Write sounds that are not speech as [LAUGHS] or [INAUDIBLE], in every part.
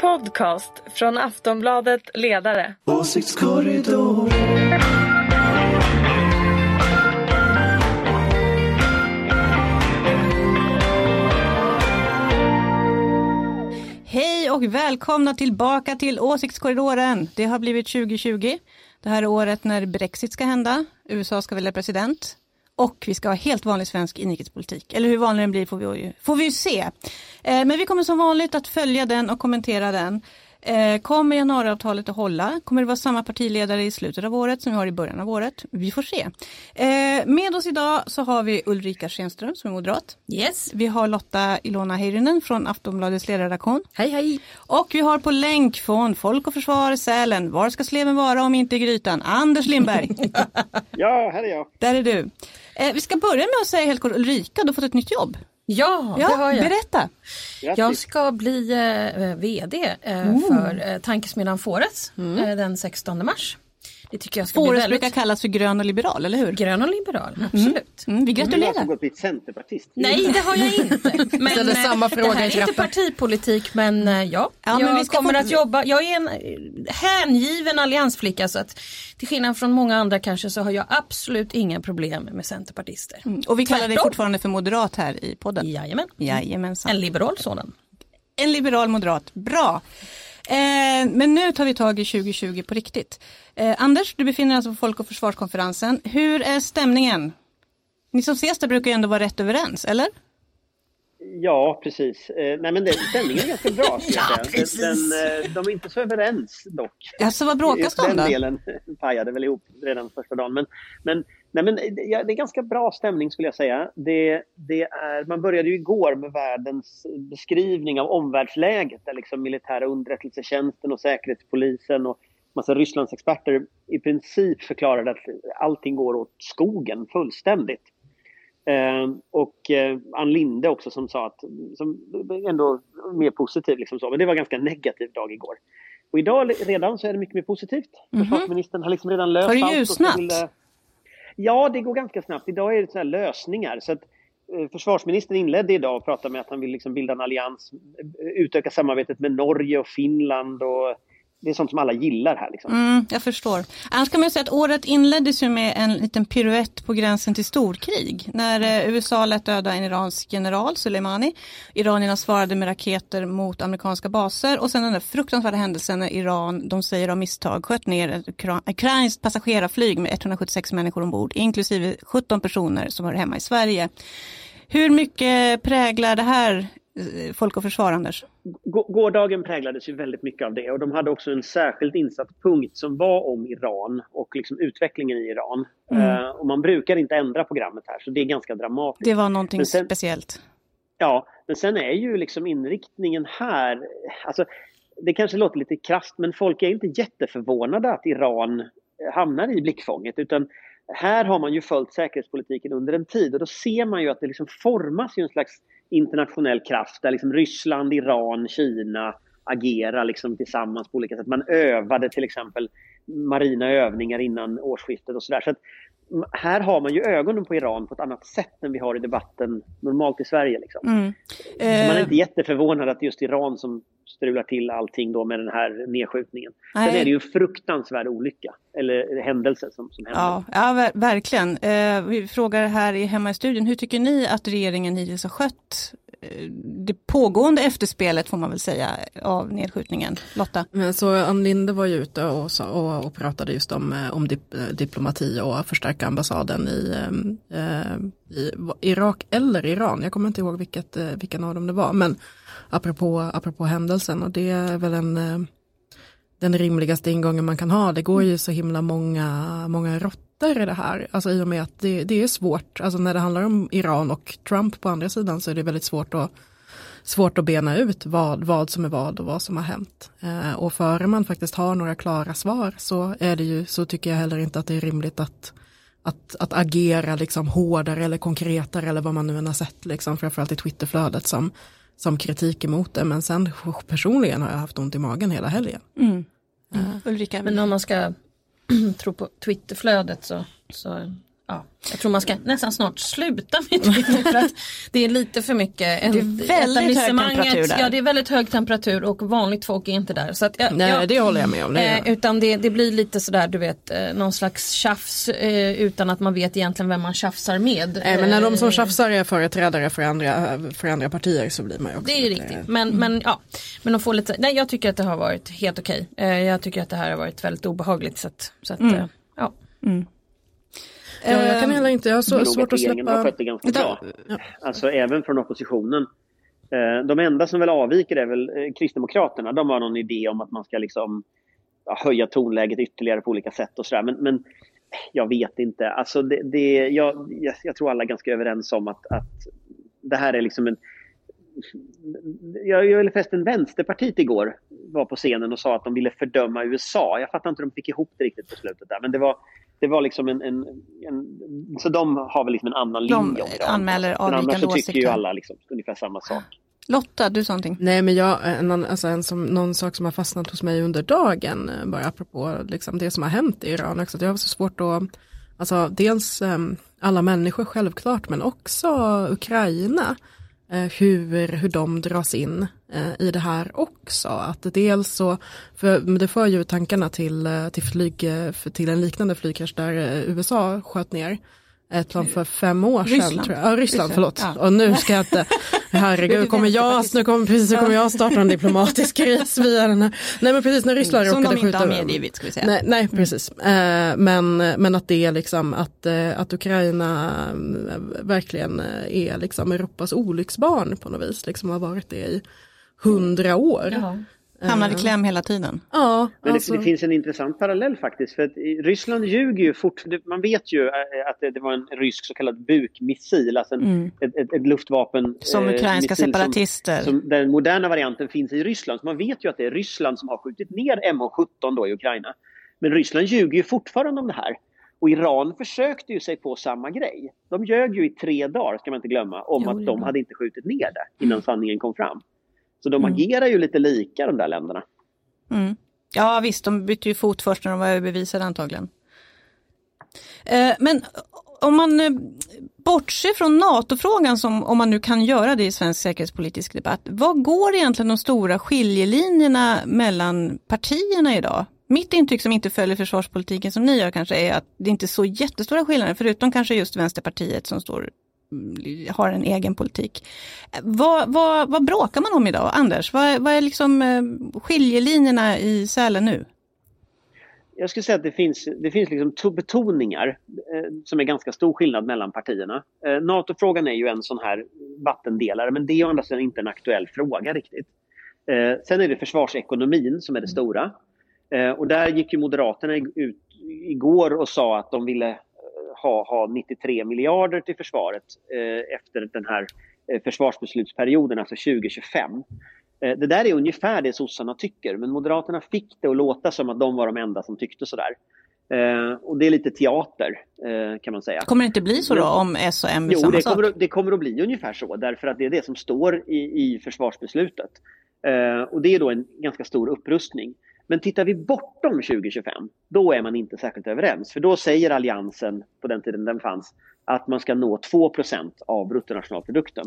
podcast från Aftonbladet Ledare. Åsiktskorridor. Hej och välkomna tillbaka till Åsiktskorridoren. Det har blivit 2020. Det här är året när Brexit ska hända. USA ska välja president. Och vi ska ha helt vanlig svensk inrikespolitik. Eller hur vanlig den blir får vi ju, får vi ju se. Eh, men vi kommer som vanligt att följa den och kommentera den. Eh, kommer januariavtalet att hålla? Kommer det vara samma partiledare i slutet av året som vi har i början av året? Vi får se. Eh, med oss idag så har vi Ulrika Schenström som är moderat. Yes. Vi har Lotta Ilona Heyrinen från Aftonbladets ledarredaktion. Hej hej. Och vi har på länk från Folk och Försvar Sälen. Var ska sleven vara om inte i grytan? Anders Lindberg. [LAUGHS] Ja, här är jag. Där är du. Eh, vi ska börja med att säga helt kort Ulrika, du har fått ett nytt jobb. Ja, Ja, det har jag. berätta. Jag ska bli eh, VD eh, för eh, Tankesmedjan Fores eh, den 16 mars. Det tycker jag ska Fores bli väldigt brukar kallas för grön och liberal, eller hur? grön och liberal. Absolut. Mm, vi Du har gratulerar. gått blivit centerpartist. Nej, det har jag inte. [LAUGHS] Men Ställer eh, samma fråga det här är inte partipolitik men eh, ja, Ja, jag men vi ska kommer få- att jobba. Jag är en eh, hängiven alliansflicka så att till skillnad från många andra kanske så har jag absolut inga problem med centerpartister. Och vi kallar dig fortfarande för moderat här i podden. Jajamän. Jajamensan. En liberal sådan. En liberal moderat. Bra. Eh, men nu tar vi tag i 2020 på riktigt. Eh, Anders, du befinner dig alltså på Folk och försvarskonferensen. Hur är stämningen? Ni som ses där brukar ju ändå vara rätt överens, eller? Ja, precis. Eh, nej, men det, stämningen är ganska bra. [LAUGHS] Ja, precis. Den, eh, de är inte så överens dock. Alltså vad bråkas de om Den delen [LAUGHS] pajade väl ihop redan första dagen. Men, men, nej, men eh, ja, det är ganska bra stämning skulle jag säga. Det, det är, man började ju igår med världens beskrivning av omvärldsläget där liksom militära underrättelsetjänsten och säkerhetspolisen och massa Rysslandsexperter i princip förklarade att allting går åt skogen fullständigt. Eh, och eh, Ann Linde också som sa att, som ändå mer positiv liksom så, men det var en ganska negativ dag igår. Och idag redan så är det mycket mer positivt. Försvarsministern har liksom redan löst Har det allt ljusnat? skulle- Ja, det går ganska snabbt. Idag är det sådana här lösningar. Så att, eh, försvarsministern inledde idag och pratade med att han vill liksom bilda en allians, eh, utöka samarbetet med Norge och Finland och det är sånt som alla gillar här. Liksom. Mm, jag förstår. Annars kan man ju säga att året inleddes ju med en liten piruett på gränsen till storkrig. När eh, USA lät döda en iransk general, Soleimani. Iranierna svarade med raketer mot amerikanska baser och sen den där fruktansvärda händelsen när Iran, de säger av misstag, sköt ner ett ukrainskt passagerarflyg med 176 människor ombord, inklusive 17 personer som hör hemma i Sverige. Hur mycket präglar det här Folk och Försvar, Anders? Gå- Gårdagen präglades ju väldigt mycket av det och de hade också en särskilt insatt punkt som var om Iran och liksom utvecklingen i Iran. Eh, och man brukar inte ändra programmet här så det är ganska dramatiskt. Det var någonting sen- speciellt. Ja, men sen är ju liksom inriktningen här, alltså det kanske låter lite krasst men folk är inte jätteförvånade att Iran hamnar i blickfånget utan här har man ju följt säkerhetspolitiken under en tid och då ser man ju att det liksom formas ju en slags internationell kraft där liksom Ryssland, Iran, Kina agerar liksom tillsammans på olika sätt. Man övade till exempel marina övningar innan årsskiftet och sådär. Så här har man ju ögonen på Iran på ett annat sätt än vi har i debatten normalt i Sverige. Liksom. Mm. Så man är Eh, inte jätteförvånad att just Iran som strular till allting då med den här nedskjutningen. Sen är det ju en fruktansvärd olycka, eller händelse som, som händer. Ja, ja ver- verkligen. Eh, vi frågar här i hemma i studion, hur tycker ni att regeringen hittills har skött eh, Eh, det pågående efterspelet får man väl säga av nedskjutningen? Lotta? Men så Ann Linde var ju ute och, sa, och, och pratade just om, eh, om dip, diplomati och förstärka ambassaden i, eh, i Irak eller Iran. Jag kommer inte ihåg vilket, vilken av dem det var. Men apropå, apropå händelsen och det är väl en, eh, den rimligaste ingången man kan ha. Det går ju så himla många, många råttor i det här. Alltså i och med att det, det är svårt. Alltså när det handlar om Iran och Trump på andra sidan så är det väldigt svårt att svårt att bena ut vad, vad som är vad och vad som har hänt. Eh, och före man faktiskt har några klara svar så är det ju, så tycker jag heller inte att det är rimligt att, att, att agera liksom hårdare eller konkretare eller vad man nu än har sett, liksom, framförallt i Twitterflödet som, som kritik emot det. Men sen personligen har jag haft ont i magen hela helgen. Ulrika? Men om man ska [CLEARS THROAT] tro på Twitterflödet så, så ja, jag tror man ska nästan snart sluta med Twitter [LAUGHS] för att det är lite för mycket. En, Det är väldigt hög temperatur där. Ja det är väldigt hög temperatur och vanligt folk är inte där. Så att, ja, Nej ja, det håller jag med om. Det Eh, utan det, det blir lite sådär du vet eh, någon slags tjafs eh, utan att man vet egentligen vem man tjafsar med. Nej, men när de som Eh, tjafsar är företrädare för andra, för andra partier så blir man ju också Det är riktigt. Men, men ja, men de får lite, nej jag tycker att det har varit helt okej. Eh, jag tycker att det här har varit väldigt obehagligt. Så att, så att, eh, ja. Ja, jag kan heller inte, jag har så svårt att regeringen har släppa. skött det ganska bra. Alltså även från oppositionen. Eh, De enda som väl avviker är väl eh, Kristdemokraterna. De har någon idé om att man ska liksom ja, höja tonläget ytterligare på olika sätt och sådär. Men, men jag vet inte. Alltså det, det, jag, jag, jag tror alla är ganska överens om att, att det här är liksom en... Jag, jag ville förresten Vänsterpartiet igår var på scenen och sa att de ville fördöma USA. Jag fattar inte hur de fick ihop det riktigt på slutet där. Men det var, det var liksom en, en, en... Så de har väl liksom en annan De linje om Iran. anmäler Men annars avvikande så tycker ju åsikter. alla liksom ungefär samma sak. Lotta, du sa någonting. Nej men jag, en, alltså en som, någon sak som har fastnat hos mig under dagen, eh, bara apropå liksom det som har hänt i Iran också, att jag har så svårt att, alltså dels em, alla människor självklart, men också Ukraina, Eh, hur, hur de dras in eh, i det här också. Att dels så, för det för ju tankarna till, eh, till, flyg, eh, till en liknande flygkrasch där USA sköt ner ett plan för fem år sedan. Ryssland. Tror jag. Ja, Ryssland, förlåt. ja. Och nu ska jag inte, herregud, [LAUGHS] kommer jag, nu kommer, precis, nu kommer jag starta en [LAUGHS] diplomatisk kris via den här. Nej men precis när Ryssland Som råkade de inte har skjuta- medgivit ska vi säga. Nej, nej precis. Eh, men, men att det är liksom att, eh, att Ukraina eh, verkligen är liksom Europas olycksbarn på något vis. Liksom har varit det i hundra år. Ja, Hamnar i kläm hela tiden. Men alltså, det, det finns en intressant parallell faktiskt. För att Ryssland ljuger ju fort. Man vet ju eh, att det, det var en rysk så kallad bukmissil, alltså en, ett, ett, ett luftvapen. Som eh, ukrainska missil separatister. Som, som den moderna varianten finns i Ryssland. Så man vet ju att det är Ryssland som har skjutit ner MH17 då i Ukraina. Men Ryssland ljuger ju fortfarande om det här. Och Iran försökte ju sig på samma grej. De ljög ju i tre dagar, ska man inte glömma, om Jo, att de hade inte skjutit ner det innan sanningen kom fram. Så de agerar ju lite lika de där länderna. Mm. Ja visst, de bytte ju fot först när de var överbevisade antagligen. Eh, men om man eh, bortser från NATO-frågan, som, om man nu kan göra det i svensk säkerhetspolitisk debatt, vad går egentligen de stora skiljelinjerna mellan partierna idag? Mitt intryck som inte följer försvarspolitiken som ni gör kanske är att det inte är så jättestora skillnader, förutom kanske just Vänsterpartiet som står, mm, Mm, har en egen politik. Vad, vad, vad bråkar man om idag? Anders, vad, vad är liksom eh, skiljelinjerna i Sälen nu? jag skulle säga att det finns, det finns liksom to- betoningar eh, som är ganska stor skillnad mellan partierna. Eh, NATO-frågan är ju en sån här vattendelare men det är ju å andra sidan inte en aktuell fråga riktigt. Eh, sen är det försvarsekonomin som är det stora. Eh, och där gick ju Moderaterna ut igår och sa att de ville ha, ha 93 miljarder till försvaret eh, efter den här eh, försvarsbeslutsperioden, alltså 2025. Eh, Det där är ungefär det sossarna tycker, men Moderaterna fick det att låta som att de var de enda som tyckte sådär. Eh, och det är lite teater, eh, kan man säga. Kommer det inte bli så då om S och M Jo, samma det sak? kommer, att- det kommer att bli ungefär så, därför att det är det som står i, i försvarsbeslutet. Eh, och det är då en ganska stor upprustning. Men tittar vi bortom 2025, då är man inte särskilt överens. För då säger Alliansen, på den tiden den fanns, att man ska nå 2% av bruttonationalprodukten.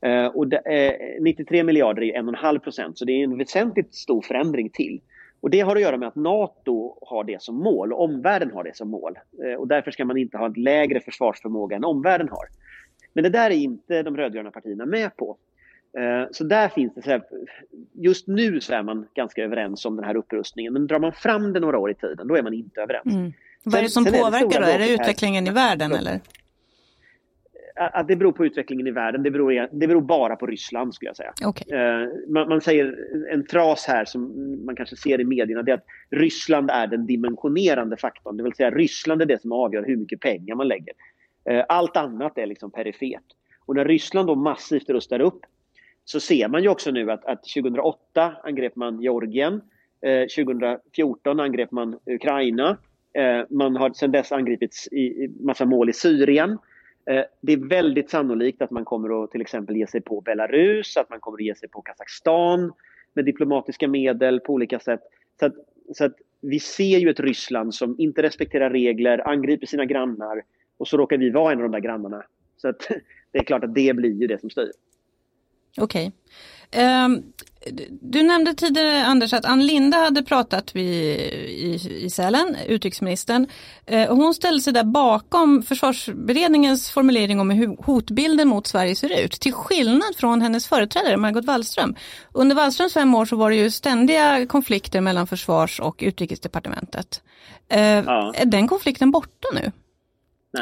Eh, och det, eh, 93 miljarder är 1,5 så det är en väsentligt stor förändring till. Och det har att göra med att NATO har det som mål och omvärlden har det som mål. Eh, och därför ska man inte ha en lägre försvarsförmåga än omvärlden har. Men det där är inte de rödgröna partierna med på. Eh, Så där finns det, så här, just nu så är man ganska överens om den här upprustningen. Men drar man fram det några år i tiden, då är man inte överens. Mm. Vad är Sen- det som sen är det påverkar stora då? Är det här- utvecklingen i världen eller? Att det beror på utvecklingen i världen, det beror, det beror bara på Ryssland skulle jag säga. Okej. Eh, man, man säger en fras här som man kanske ser i medierna, det är att Ryssland är den dimensionerande faktorn. Det vill säga Ryssland är det som avgör hur mycket pengar man lägger. Eh, allt annat är liksom perifert. Och när Ryssland då massivt rustar upp så ser man ju också nu att, att 2008 angrep man Georgien. Eh, 2014 angrep man Ukraina. Eh, man har sedan dess angripits i, i massa mål i Syrien. Eh, det är väldigt sannolikt att man kommer att till exempel ge sig på Belarus, att man kommer att ge sig på Kazakstan med diplomatiska medel på olika sätt. Så att, så att vi ser ju ett Ryssland som inte respekterar regler, angriper sina grannar Och så råkar vi vara en av de där grannarna. Så att, [LAUGHS] det är klart att det blir ju det som styr. Okej. Ehm, du nämnde tidigare Anders att Ann Linde hade pratat vid, i, i Sälen, utrikesministern. Och hon ställde sig där bakom försvarsberedningens formulering om hur hotbilden mot Sverige ser ut. Till skillnad från hennes företrädare Margot Wallström. Under Wallströms fem år så var det ju ständiga konflikter mellan försvars och utrikesdepartementet. Eh, Ja. Är den konflikten borta nu?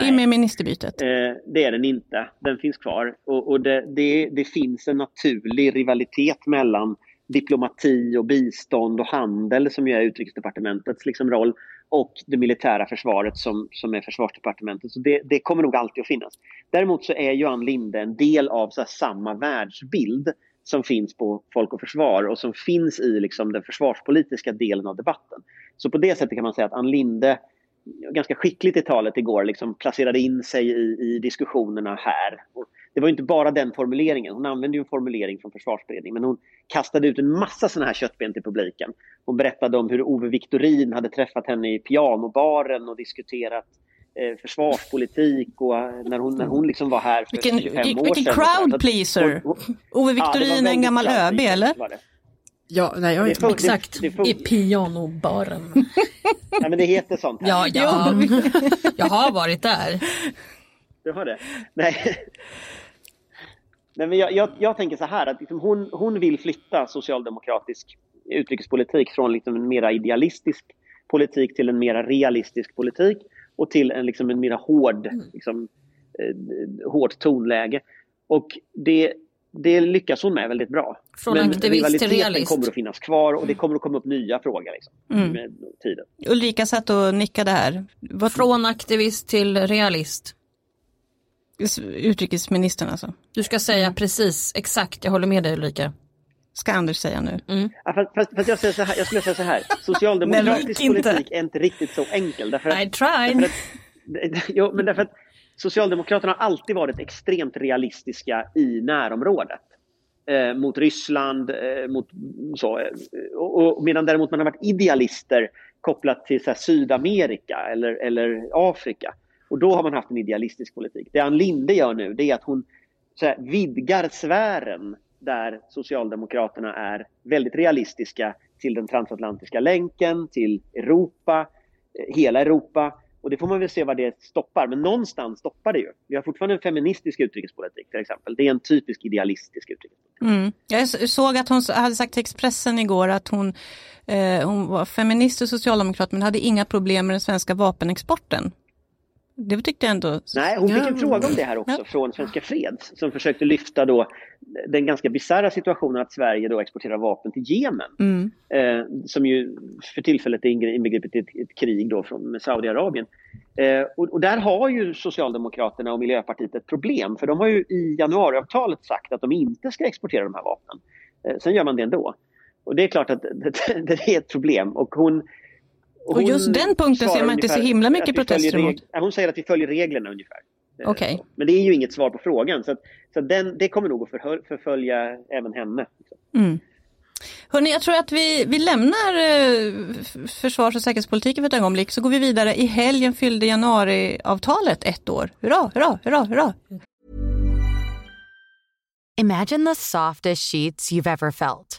I och med ministerbytet? Eh, det är den inte. Den finns kvar. Och, och det, det, det finns en naturlig rivalitet mellan diplomati och bistånd och handel som ju är utrikesdepartementets liksom, roll och det militära försvaret som, som är försvarsdepartementet. Så det, det kommer nog alltid att finnas. Däremot så är ju Ann Linde en del av så samma världsbild som finns på Folk och Försvar och som finns i liksom, den försvarspolitiska delen av debatten. Så på det sättet kan man säga att Ann Linde ganska skickligt i talet igår liksom placerade in sig i, i diskussionerna här. Och det var inte bara den formuleringen. Hon använde ju en formulering från försvarsberedningen men hon kastade ut en massa sådana här köttben till publiken. Hon berättade om hur Ove Victorin hade träffat henne i pianobaren och diskuterat eh, försvarspolitik och eh, när hon, när hon liksom var här för Vilken, 25 år vilken sedan. crowd Så att pleaser! Ove Ja, Victorin är en gammal crowd ÖB eller? Det. Ja, nej, jag Det inte Exakt, det får- i pianobaren. [LAUGHS] Ja, men det heter sånt här. Ja, [LAUGHS] ja. Jag har varit där. Du har det? Nej. Nej men jag, jag, jag tänker så här att liksom hon, hon vill flytta socialdemokratisk utrikespolitik från liksom en mera idealistisk politik till en mera realistisk politik och till en, liksom en mera hård, liksom, eh, hårt tonläge. Och det, det lyckas hon med väldigt bra. Från Men aktivist till rivaliteten realist. kommer att finnas kvar och det kommer att komma upp nya frågor liksom, Mm. med tiden. Ulrika satt och nickade här. Vad, Från aktivist till realist. Utrikesministern alltså. Du ska säga precis, exakt, jag håller med dig Ulrika. Ska Anders säga nu. Ja, fast, fast, fast jag, säger så här, jag skulle säga så här, [LAUGHS] socialdemokratisk Nej, inte. politik är inte riktigt så enkel. Därför att, I tried. därför att, [LAUGHS] jo, men därför att Socialdemokraterna har alltid varit extremt realistiska i närområdet. Eh, mot Ryssland, eh, mot så. Eh, och, och, medan däremot man har varit idealister kopplat till så här, Sydamerika eller, eller Afrika. Och då har man haft en idealistisk politik. Det Ann Linde gör nu det är att hon så här, vidgar sfären där Socialdemokraterna är väldigt realistiska till den transatlantiska länken, till Europa, eh, hela Europa. Och det får man väl se vad det stoppar, men någonstans stoppar det ju. Vi har fortfarande en feministisk utrikespolitik till exempel. Det är en typisk idealistisk utrikespolitik. Mm. Jag såg att hon hade sagt till Expressen igår att hon, eh, hon var feminist och socialdemokrat men hade inga problem med den svenska vapenexporten. Det tyckte jag ändå... Nej, hon fick en fråga om det här också från Svenska Freds som försökte lyfta då den ganska bisarra situationen att Sverige då exporterar vapen till Jemen. Mm. eh, som ju för tillfället är inbegripet i ett, ett krig då från, med Saudiarabien. Eh, och, och där har ju Socialdemokraterna och Miljöpartiet ett problem för de har ju i januariavtalet sagt att de inte ska exportera de här vapnen. Eh, sen gör man det ändå. Och det är klart att det, [LAUGHS] det är ett problem och hon Och just den punkten ser man inte så himla mycket protester mot. Hon säger att vi följer reglerna ungefär. Eh, Okej. Men det är ju inget svar på frågan så, att, så att den, det kommer nog att förfölja även henne. Mm. Hörrni, jag tror att vi, vi lämnar eh, försvars och säkerhetspolitiken för ett ögonblick så går vi vidare. I helgen fyllde januariavtalet ett år. Hurra, hurra, hurra, hurra. Imagine the softest sheets you've ever felt.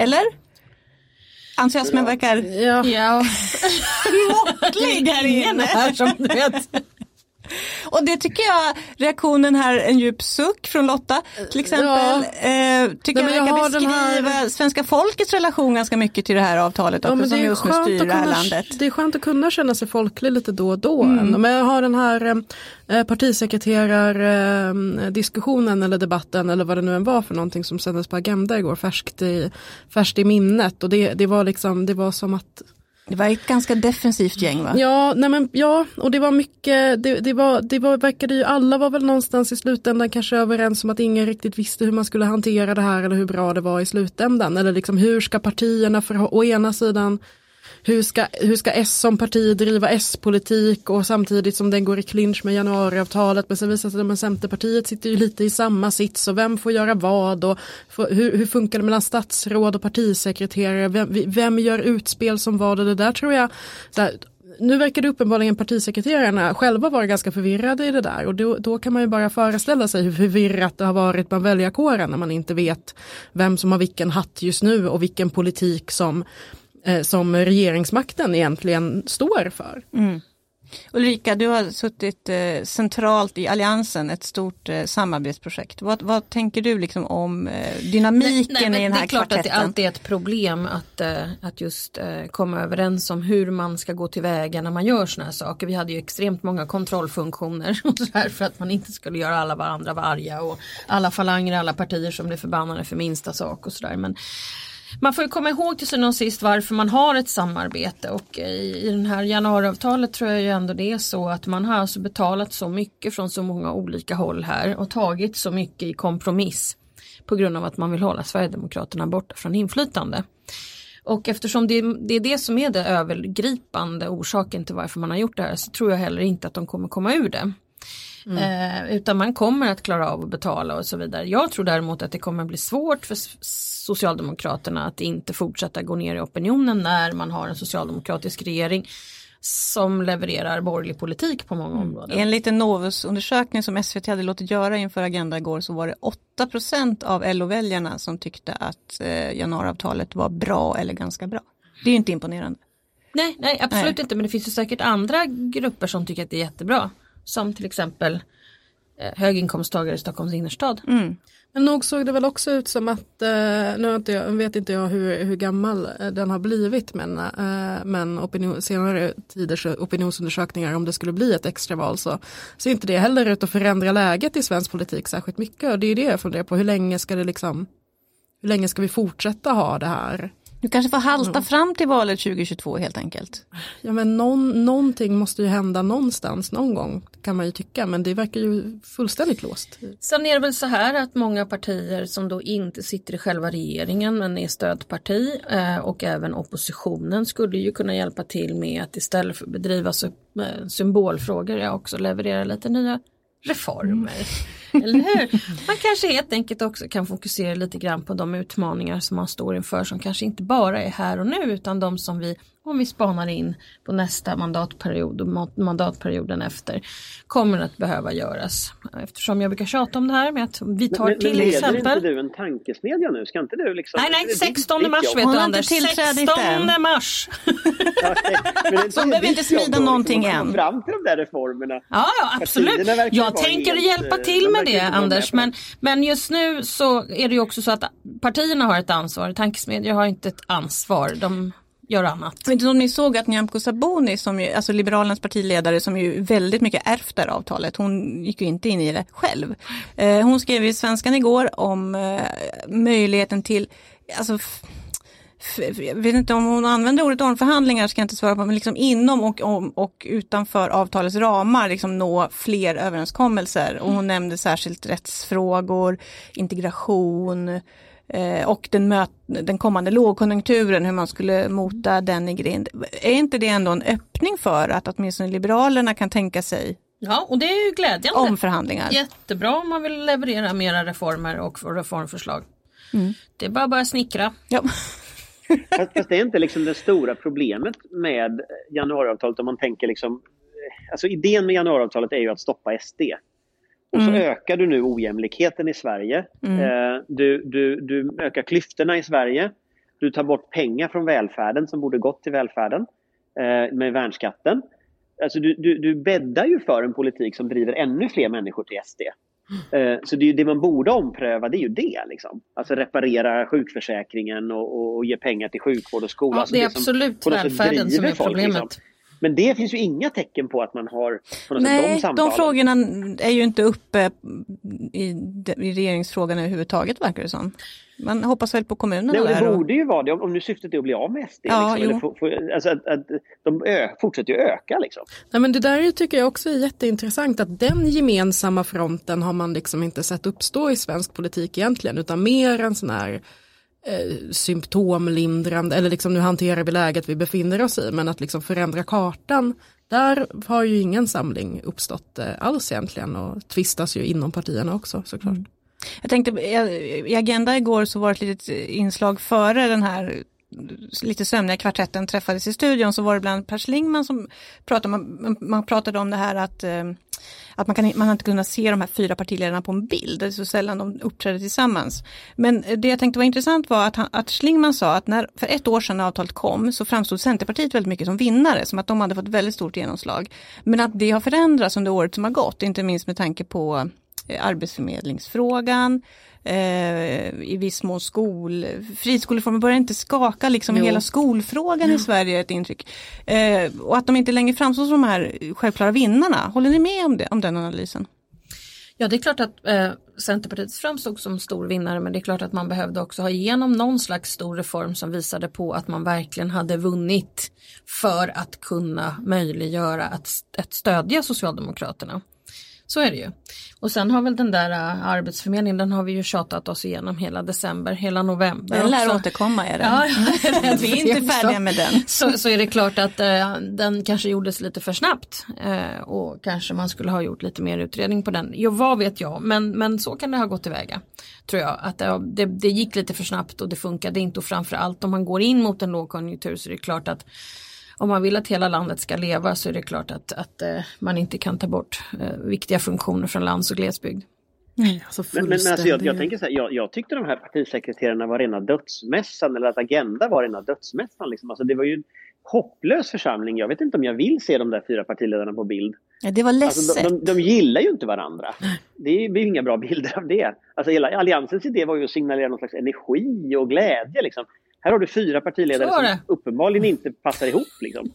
Eller? Entusiasmen verkar Ja, Ja, [LAUGHS] måttlig här inne. här som du vet. [LAUGHS] Och det tycker jag, reaktionen här, en djup suck från Lotta till exempel, eh, tycker Nej, jag jag verkar beskriva här- svenska folkets relation ganska mycket till det här avtalet också Ja, som just nu styr det här landet. det är skönt att kunna känna sig folklig lite då och då. Mm. Men jag har den här eh, partisekreterardiskussionen eh, diskussionen eller debatten eller vad det nu än var för någonting som sändes på Agenda igår färskt i, färskt i minnet. Och det, det var liksom, det var som att det var ett ganska defensivt gäng va? Ja, nej men, ja och det var mycket, det, det, var, det var, verkade ju, alla var väl någonstans i slutändan kanske överens om att ingen riktigt visste hur man skulle hantera det här eller hur bra det var i slutändan. Eller liksom hur ska partierna för, å ena sidan hur ska, hur ska S som parti driva S-politik och samtidigt som den går i clinch med januariavtalet. Men sen visar det sig att Centerpartiet sitter ju lite i samma sits och vem får göra vad och för, hur, hur funkar det mellan statsråd och partisekreterare. Vem, vem gör utspel som vad och det där tror jag. här, nu verkar det uppenbarligen partisekreterarna själva vara ganska förvirrade i det där och då, då kan man ju bara föreställa sig hur förvirrat det har varit bland väljarkåren när man inte vet vem som har vilken hatt just nu och vilken politik som som regeringsmakten egentligen står för. Mm. Ulrika, du har suttit eh, centralt i Alliansen, ett stort eh, samarbetsprojekt. Vad, vad, tänker du liksom om eh, dynamiken nej, nej, i den här kvartetten? Det är klart kvartetten? att det alltid är ett problem att, eh, att just eh, komma överens om hur man ska gå tillväga när man gör sådana här saker. Vi hade ju extremt många kontrollfunktioner och så här för att man inte skulle göra alla varandra varga och alla falanger, alla partier som blir förbannade för minsta sak och sådär. Man får ju komma ihåg till syvende och sist varför man har ett samarbete och i, i den här januariavtalet tror jag ju ändå det är så att man har alltså betalat så mycket från så många olika håll här och tagit så mycket i kompromiss på grund av att man vill hålla Sverigedemokraterna borta från inflytande. Och eftersom det, det, är det som är det övergripande orsaken till varför man har gjort det här så tror jag heller inte att de kommer komma ur det. Mm. Eh, utan man kommer att klara av att betala och så vidare. Jag tror däremot att det kommer bli svårt för Socialdemokraterna att inte fortsätta gå ner i opinionen när man har en socialdemokratisk regering som levererar borgerlig politik på många mm. områden. I en liten Novus-undersökning som SVT hade låtit göra inför Agenda igår så var det 8% av LO-väljarna som tyckte att eh, januariavtalet var bra eller ganska bra. Det är inte imponerande. Nej, nej absolut nej. inte men det finns ju säkert andra grupper som tycker att det är jättebra. Som till exempel eh, höginkomsttagare i Stockholms innerstad. Mm. Men nog såg det väl också ut som att, eh, nu inte jag, vet inte jag hur, hur gammal eh, den har blivit men, eh, men opinion, senare tiders opinionsundersökningar om det skulle bli ett extraval så ser inte det heller ut att förändra läget i svensk politik särskilt mycket och det är det jag funderar på hur länge ska det liksom hur länge ska vi fortsätta ha det här du kanske får halta mm. fram till valet 2022 helt enkelt. Ja men någon, någonting måste ju hända någonstans någon gång kan man ju tycka men det verkar ju fullständigt låst. Sen är det väl så här att många partier som då inte sitter i själva regeringen men är stödparti eh, och även oppositionen skulle ju kunna hjälpa till med att istället för att bedriva eh, symbolfrågor ja, också leverera lite nya reformer. Mm. [LAUGHS] Eller hur? Man kanske helt enkelt också kan fokusera lite grann på de utmaningar som man står inför som kanske inte bara är här och nu utan de som vi om vi spanar in på nästa mandatperiod och mandatperioden efter kommer att behöva göras. Eftersom jag brukar tjata om det här med att vi tar men, till men exempel. Men inte du en tankesmedja nu? Ska inte du liksom... Nej, nej, 16 mars vet du Anders. 16 mars. [LAUGHS] Så behöver inte smida någonting än. fram till de där reformerna. Ja, ja absolut. Jag tänker hjälpa eh, till med det Anders. Men, men just nu så är det ju också så att partierna har ett ansvar. Tankesmedjor har inte ett ansvar. De göra annat. Jag vet inte om ni såg att Nyamko Sabuni, som ju, alltså Liberalernas partiledare som ju väldigt mycket ärvt det här avtalet, hon gick ju inte in i det själv. Eh, hon skrev i Svenskan igår om eh, möjligheten till, alltså jag vet inte om hon använder ordet omförhandlingar ska jag inte svara på, men liksom inom och, om, och utanför avtalets ramar liksom nå fler överenskommelser. Och hon nämnde särskilt rättsfrågor, integration, Eh, och den, möt, den kommande lågkonjunkturen, hur man skulle mota den i grind. Är inte det ändå en öppning för att åtminstone Liberalerna kan tänka sig Ja, och det är ju glädjande. Omförhandlingar. Jättebra om man vill leverera mera reformer och reformförslag. Mm. Det är bara att börja snickra. Ja. Fast, fast det är inte liksom det stora problemet med januariavtalet om man tänker liksom Alltså idén med januariavtalet är ju att stoppa SD. Och så mm. ökar du nu ojämlikheten i Sverige. Mm. Eh, du, du, du ökar klyftorna i Sverige. Du tar bort pengar från välfärden som borde gått till välfärden eh, med värnskatten. Alltså du, du, du bäddar ju för en politik som driver ännu fler människor till SD. Eh, så det, det, man borde ompröva det är ju det. Liksom. Alltså reparera sjukförsäkringen och, och, ge pengar till sjukvård och skola. Ja, alltså det är absolut välfärden som är liksom. problemet. Liksom. Men det finns ju inga tecken på att man har på något sätt de Nej, samtalen. de frågorna är ju inte uppe i, i regeringsfrågan överhuvudtaget verkar det som. Man hoppas väl på kommunerna Nej, och det där. och- borde ju vara det om, om nu syftet är att bli av med SD. Ja, liksom, eller få, få, alltså att, att de ö, fortsätter ju öka liksom. Nej, men det där är- tycker jag också är jätteintressant att den gemensamma fronten har man liksom inte sett uppstå i svensk politik egentligen utan mer en sån här eh, symptomlindrande eller liksom nu hanterar vi läget vi befinner oss i men att liksom förändra kartan där har ju ingen samling uppstått eh, alls egentligen och tvistas ju inom partierna också såklart. Mm. Jag tänkte, eh, i Agenda igår så var det ett litet eh, inslag före den här lite sömniga kvartetten träffades i studion så var det bland Per Schlingman som pratade, man, man pratade om det här att, eh, att man, kan, man har inte kunnat se de här fyra partiledarna på en bild, det är så sällan de uppträder tillsammans. Men det jag tänkte var intressant var att, han, att Schlingman sa att när, för ett år sedan när avtalet kom så framstod Centerpartiet väldigt mycket som vinnare, som att de hade fått väldigt stort genomslag. Men att det har förändrats under året som har gått, inte minst med tanke på arbetsförmedlingsfrågan, eh, i viss mån skol, friskoleformen börjar inte skaka liksom Jo. hela skolfrågan i Sverige är ett intryck. Eh, och att de inte längre framstår som de här självklara vinnarna. Håller ni med om, det, om den analysen? Ja det är klart att eh, Centerpartiet framstod som stor vinnare men det är klart att man behövde också ha igenom någon slags stor reform som visade på att man verkligen hade vunnit för att kunna möjliggöra att, att stödja Socialdemokraterna. Så är det ju. Och sen har väl den där uh, arbetsförmedlingen, den har vi ju tjatat oss igenom hela december, hela november. Den lär också. återkomma är den. Ja, [LAUGHS] Vi är inte färdiga med den. Så, så är det klart att eh, den kanske gjordes lite för snabbt eh, och kanske man skulle ha gjort lite mer utredning på den. Ja, vad vet jag, men, men så kan det ha gått tillväga. Tror jag, att det, det, det gick lite för snabbt och det funkade inte och framförallt om man går in mot en lågkonjunktur så är det klart att om man vill att hela landet ska leva så är det klart att, att eh, man inte kan ta bort eh, viktiga funktioner från lands och glesbygd. Alltså Men, men, alltså, jag, jag tänker så här, jag, jag tyckte de här partisekreterarna var rena dödsmässan eller att Agenda var rena dödsmässan. Liksom. Alltså, det var ju en hopplös församling. Jag vet inte om jag vill se de där fyra partiledarna på bild. Ja, det var Alltså, de, de, de gillar ju inte varandra. Det blir ju inga bra [LAUGHS] bilder av det. Alltså, hela Alliansens idé var ju att signalera någon slags energi och glädje. Liksom. Här har du fyra partiledare som uppenbarligen inte passar ihop. Liksom.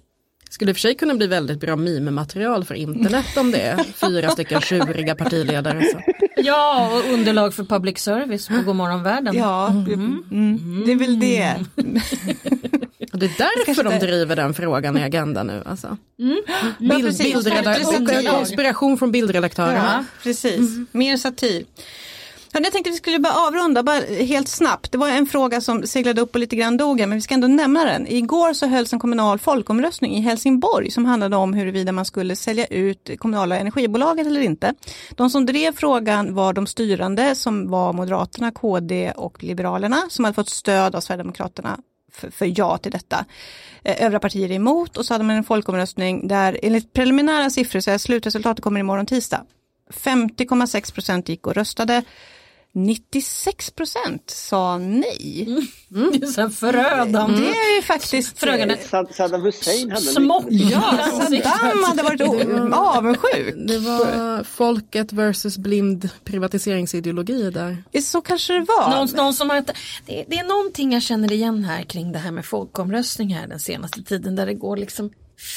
Skulle i och för sig kunna bli väldigt bra meme-material för internet om det är fyra stycken tjuriga partiledare. Så. Ja, och underlag för public service på Godmorgonvärlden. Ja, mm, det är väl det. Och det är därför de driver den frågan i Agenda nu. Alltså. Ja, Bild, bildredaktion, Satir. och inspiration från bildredaktörer. Ja, precis. Mer satir. Jag tänkte vi skulle bara avrunda, bara helt snabbt. Det var en fråga som seglade upp och lite grann dog men vi ska ändå nämna den. Igår så hölls en kommunal folkomröstning i Helsingborg som handlade om huruvida man skulle sälja ut kommunala energibolaget eller inte. De som drev frågan var de styrande som var Moderaterna, KD och Liberalerna som hade fått stöd av Sverigedemokraterna för, för ja till detta. Eh, övriga partier är emot och så hade man en folkomröstning där enligt preliminära siffror, så är slutresultatet kommer imorgon tisdag, 50,6 procent gick och röstade. 96 procent sa nej. Det är så här förödande. Det är ju faktiskt... Förödande. Sad- Saddam Hussein hade. Ja, Saddam hade varit avundsjuk. Det var folket versus blind privatiseringsideologi där. Så kanske det var. Någon, någon som har, det, det är någonting jag känner igen här kring det här med folkomröstningar den senaste tiden där det går liksom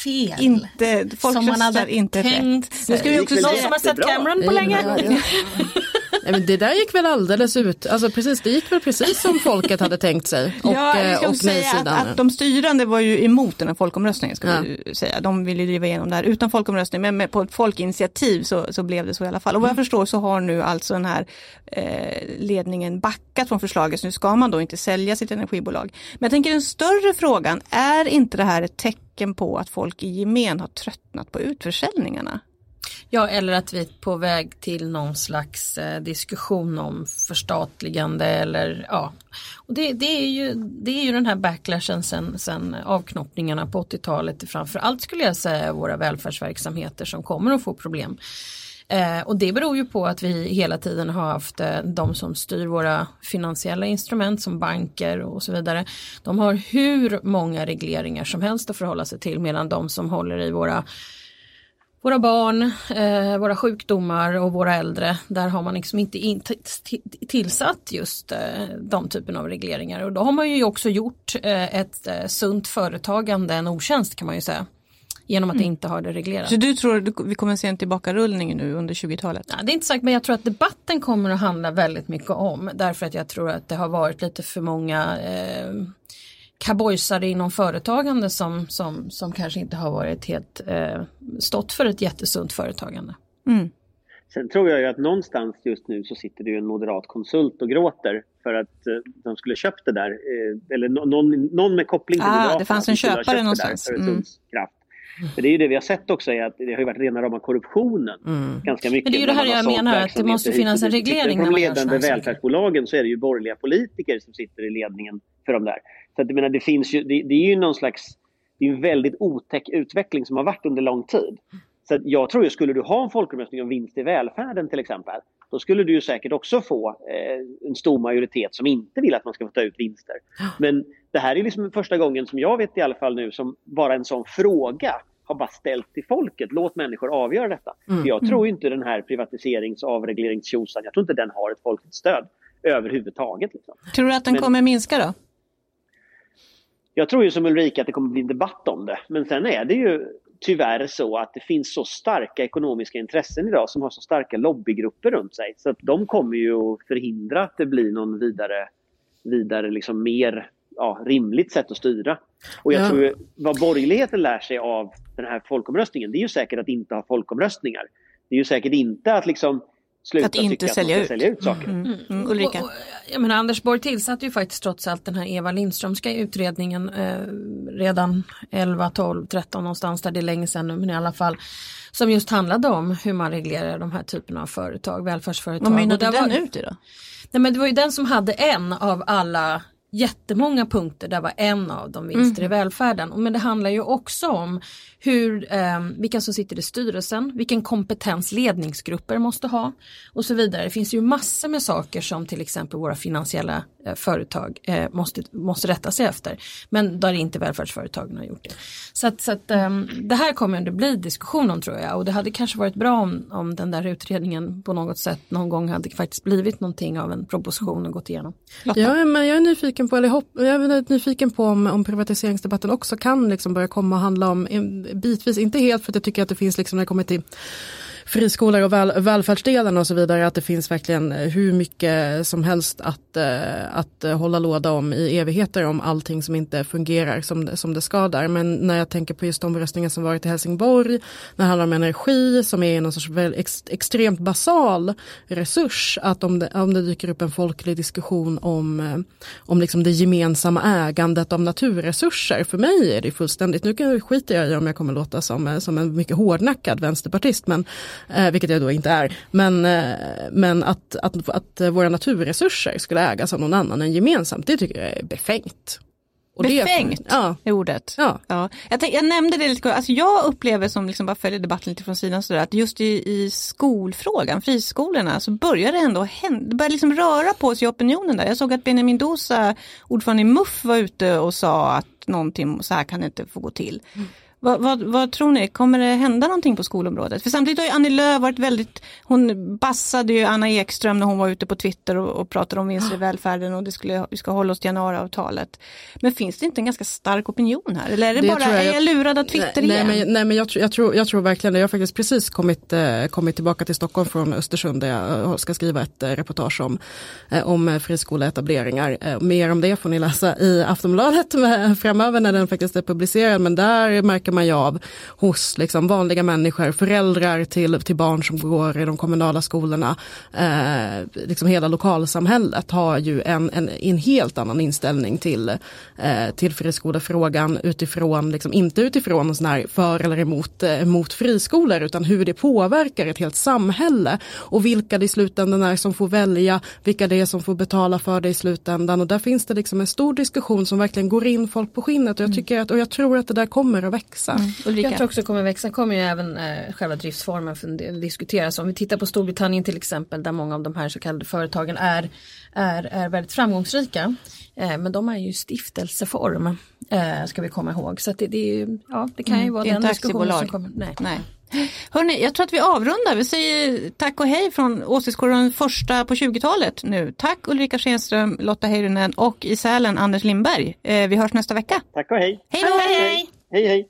fel. Inte, folk som man röstar hade inte tänkt rätt. Nu ska vi också Någon som har sett. Cameron på länge. [LAUGHS] Nej, men det där gick väl alldeles ut, alltså precis, det gick väl precis som folket hade tänkt sig. Och, ja, eh, ska och säga att, att de styrande var ju emot den här folkomröstningen. Ska Ja. vi säga. De ville driva igenom det här utan folkomröstning men med, på ett folkinitiativ så, så blev det så i alla fall. Och vad jag förstår så har nu alltså den här eh, ledningen backat från förslaget så nu ska man då inte sälja sitt energibolag. Men jag tänker den större frågan, är inte det här ett tecken på att folk i gemen har tröttnat på utförsäljningarna? Ja, eller att vi är på väg till någon slags eh, diskussion om förstatligande eller ja. Och det, det, är ju, det är ju den här backlashen sen, sen avknoppningarna på 80-talet framför allt skulle jag säga våra välfärdsverksamheter som kommer att få problem. Eh, och det beror ju på att vi hela tiden har haft eh, de som styr våra finansiella instrument som banker och så vidare. De har hur många regleringar som helst att förhålla sig till medan de som håller i våra våra barn, eh, våra sjukdomar och våra äldre, där har man liksom inte in, tillsatt just eh, de typen av regleringar. Och då har man ju också gjort eh, ett eh, sunt företagande en otjänst kan man ju säga genom att inte ha det reglerat. Så du tror att vi kommer att se en tillbakarullning nu under 20-talet? Ja, det är inte sagt men jag tror att debatten kommer att handla väldigt mycket om därför att jag tror att det har varit lite för många eh, cowboysare inom företagande som, som, som kanske inte har varit helt eh, stått för ett jättesunt företagande. Mm. Sen tror jag ju att någonstans just nu så sitter det ju en moderat konsult och gråter för att eh, de skulle köpt det där. Eh, eller någon, någon med koppling till Ah, Moderaterna det fanns en köpare någonstans. Mm. Men det är ju det vi har sett också är att det har ju varit rena rama korruptionen. Ganska mycket. Men det är ju det här jag menar, att det måste finnas en reglering På när de ledande välfärdsbolagen så är det ju borgerliga politiker som sitter i ledningen för de där. Så att jag menar, det finns ju, det, det är ju någon slags, det är en väldigt otäck utveckling som har varit under lång tid. Så att jag tror ju, skulle du ha en folkomröstning om vinst i välfärden till exempel, då skulle du ju säkert också få eh, en stor majoritet som inte vill att man ska få ta ut vinster. Men det här är liksom första gången som jag vet i alla fall nu som bara en sån fråga har bara ställt till folket. Låt människor avgöra detta. För jag tror ju inte den här privatiserings och avregleringstjosan, jag tror inte den har ett folkligt stöd överhuvudtaget. Liksom. Tror du att den Men- kommer minska då? Jag tror ju som Ulrika att det kommer bli en debatt om det. Men sen är det ju tyvärr så att det finns så starka ekonomiska intressen idag som har så starka lobbygrupper runt sig. Så att de kommer ju att förhindra att det blir någon vidare, vidare liksom mer ja, rimligt sätt att styra. Och jag Ja. tror vad borgerligheten lär sig av den här folkomröstningen, det är ju säkert att inte ha folkomröstningar. Det är ju säkert inte att liksom sluta Att inte tycka sälja att man ut. ska sälja ut saker. Mm. Mm. Ulrika? Och, och, jag menar, Anders Borg tillsatte ju faktiskt trots allt den här Eva Lindströmska utredningen eh, redan 11, 12, 13 någonstans där det är länge sedan nu men i alla fall som just handlade om hur man reglerar de här typerna av företag, välfärdsföretag. Vad mynnade den var- ut i då? Nej men det var ju den som hade en av alla jättemånga punkter, där var en av dem vinster i välfärden. Och Men det handlar ju också om hur, eh, vilka som sitter i styrelsen, vilken kompetens ledningsgrupper måste ha och så vidare. Det finns ju massor med saker som till exempel våra finansiella eh, företag eh, måste, måste rätta sig efter. Men där inte välfärdsföretagen har gjort det. Så att, så att eh, det här kommer det bli diskussion om tror jag och det hade kanske varit bra om, om den där utredningen på något sätt någon gång hade faktiskt blivit någonting av en proposition och gått igenom. Ja, men jag är nyfiken på, eller hopp, jag är nyfiken på om, om privatiseringsdebatten också kan liksom börja komma och handla om bitvis, inte helt för att jag tycker att det finns liksom när det kommer till friskolor och väl, välfärdsdelen och så vidare att det finns verkligen hur mycket som helst att, eh, att hålla låda om i evigheter om allting som inte fungerar som, det- som det ska där. Men när jag tänker på just omröstningen som varit i Helsingborg, när det handlar om energi som är någon sorts väl ex, extremt basal resurs, att om det, om det dyker upp en folklig diskussion om, eh, om liksom det gemensamma ägandet av naturresurser, för mig är det fullständigt, nu skiter jag i om jag kommer låta som, eh, som en mycket hårdnackad vänsterpartist, men, eh, vilket jag då inte är, men, eh, men att, att, att våra naturresurser skulle ägas av någon annan än gemensamt, det tycker jag är befängt. Och det Befängt ja. är ordet. Ja. Ja. Jag, tänk, jag nämnde det lite kort, alltså jag upplever som liksom bara följer debatten lite från sidan sådär, att just i, i skolfrågan, friskolorna, så börjar det ändå hända, det börjar liksom röra på sig i opinionen där. Jag såg att Benjamin Dosa, ordförande i MUF, var ute och sa att någonting, så här kan det inte få gå till. Vad, vad, vad tror ni, kommer det hända någonting på skolområdet? För samtidigt har ju Annie Lööf varit väldigt, hon bassade ju Anna Ekström när hon var ute på Twitter och, och pratade om vinster i välfärden och det skulle, vi ska hålla oss till januariavtalet. Men finns det inte en ganska stark opinion här? Eller är det, Det bara, jag- är jag lurad av Twitter nej, igen? Nej men, nej, men jag, tror- jag, tror, jag tror verkligen det. Jag har faktiskt precis kommit, eh, kommit tillbaka till Stockholm från Östersund där jag eh, ska skriva ett eh, reportage om, eh, om eh, friskoleetableringar. Eh, mer om det får ni läsa i Aftonbladet [LAUGHS] eh, framöver när den faktiskt är publicerad. Men där märker man ju av hos liksom, vanliga människor, föräldrar till, till barn som går i de kommunala skolorna. Eh, liksom hela lokalsamhället har ju en, en, en helt annan inställning till, eh, till friskolefrågan utifrån, liksom, inte utifrån sån här för eller emot, eh, emot friskolor utan hur det påverkar ett helt samhälle och vilka det i slutändan är som får välja, vilka det är som får betala för det i slutändan och där finns det liksom en stor diskussion som verkligen går in folk på skinnet och jag, tycker att, och jag tror att det där kommer att växa. Ulrika? Jag tror också kommer växa, kommer ju även eh, själva driftsformen för diskuteras. Om vi tittar på Storbritannien till exempel där många av de här så kallade företagen är, är, är väldigt framgångsrika. Eh, men de är ju stiftelseform, eh, ska vi komma ihåg. Så att det, det, är ju, ja, det kan ju vara det den diskussionen som kommer. Nej. Nej. Hörrni, jag tror att vi avrundar. Vi säger tack och hej från Åsiktskorridoren första på 20-talet nu. Tack Ulrika Schenström, Lotta Heyrinen och i Sälen Anders Lindberg. Eh, vi hörs nästa vecka. Tack och hej! Hej då! Hej hej!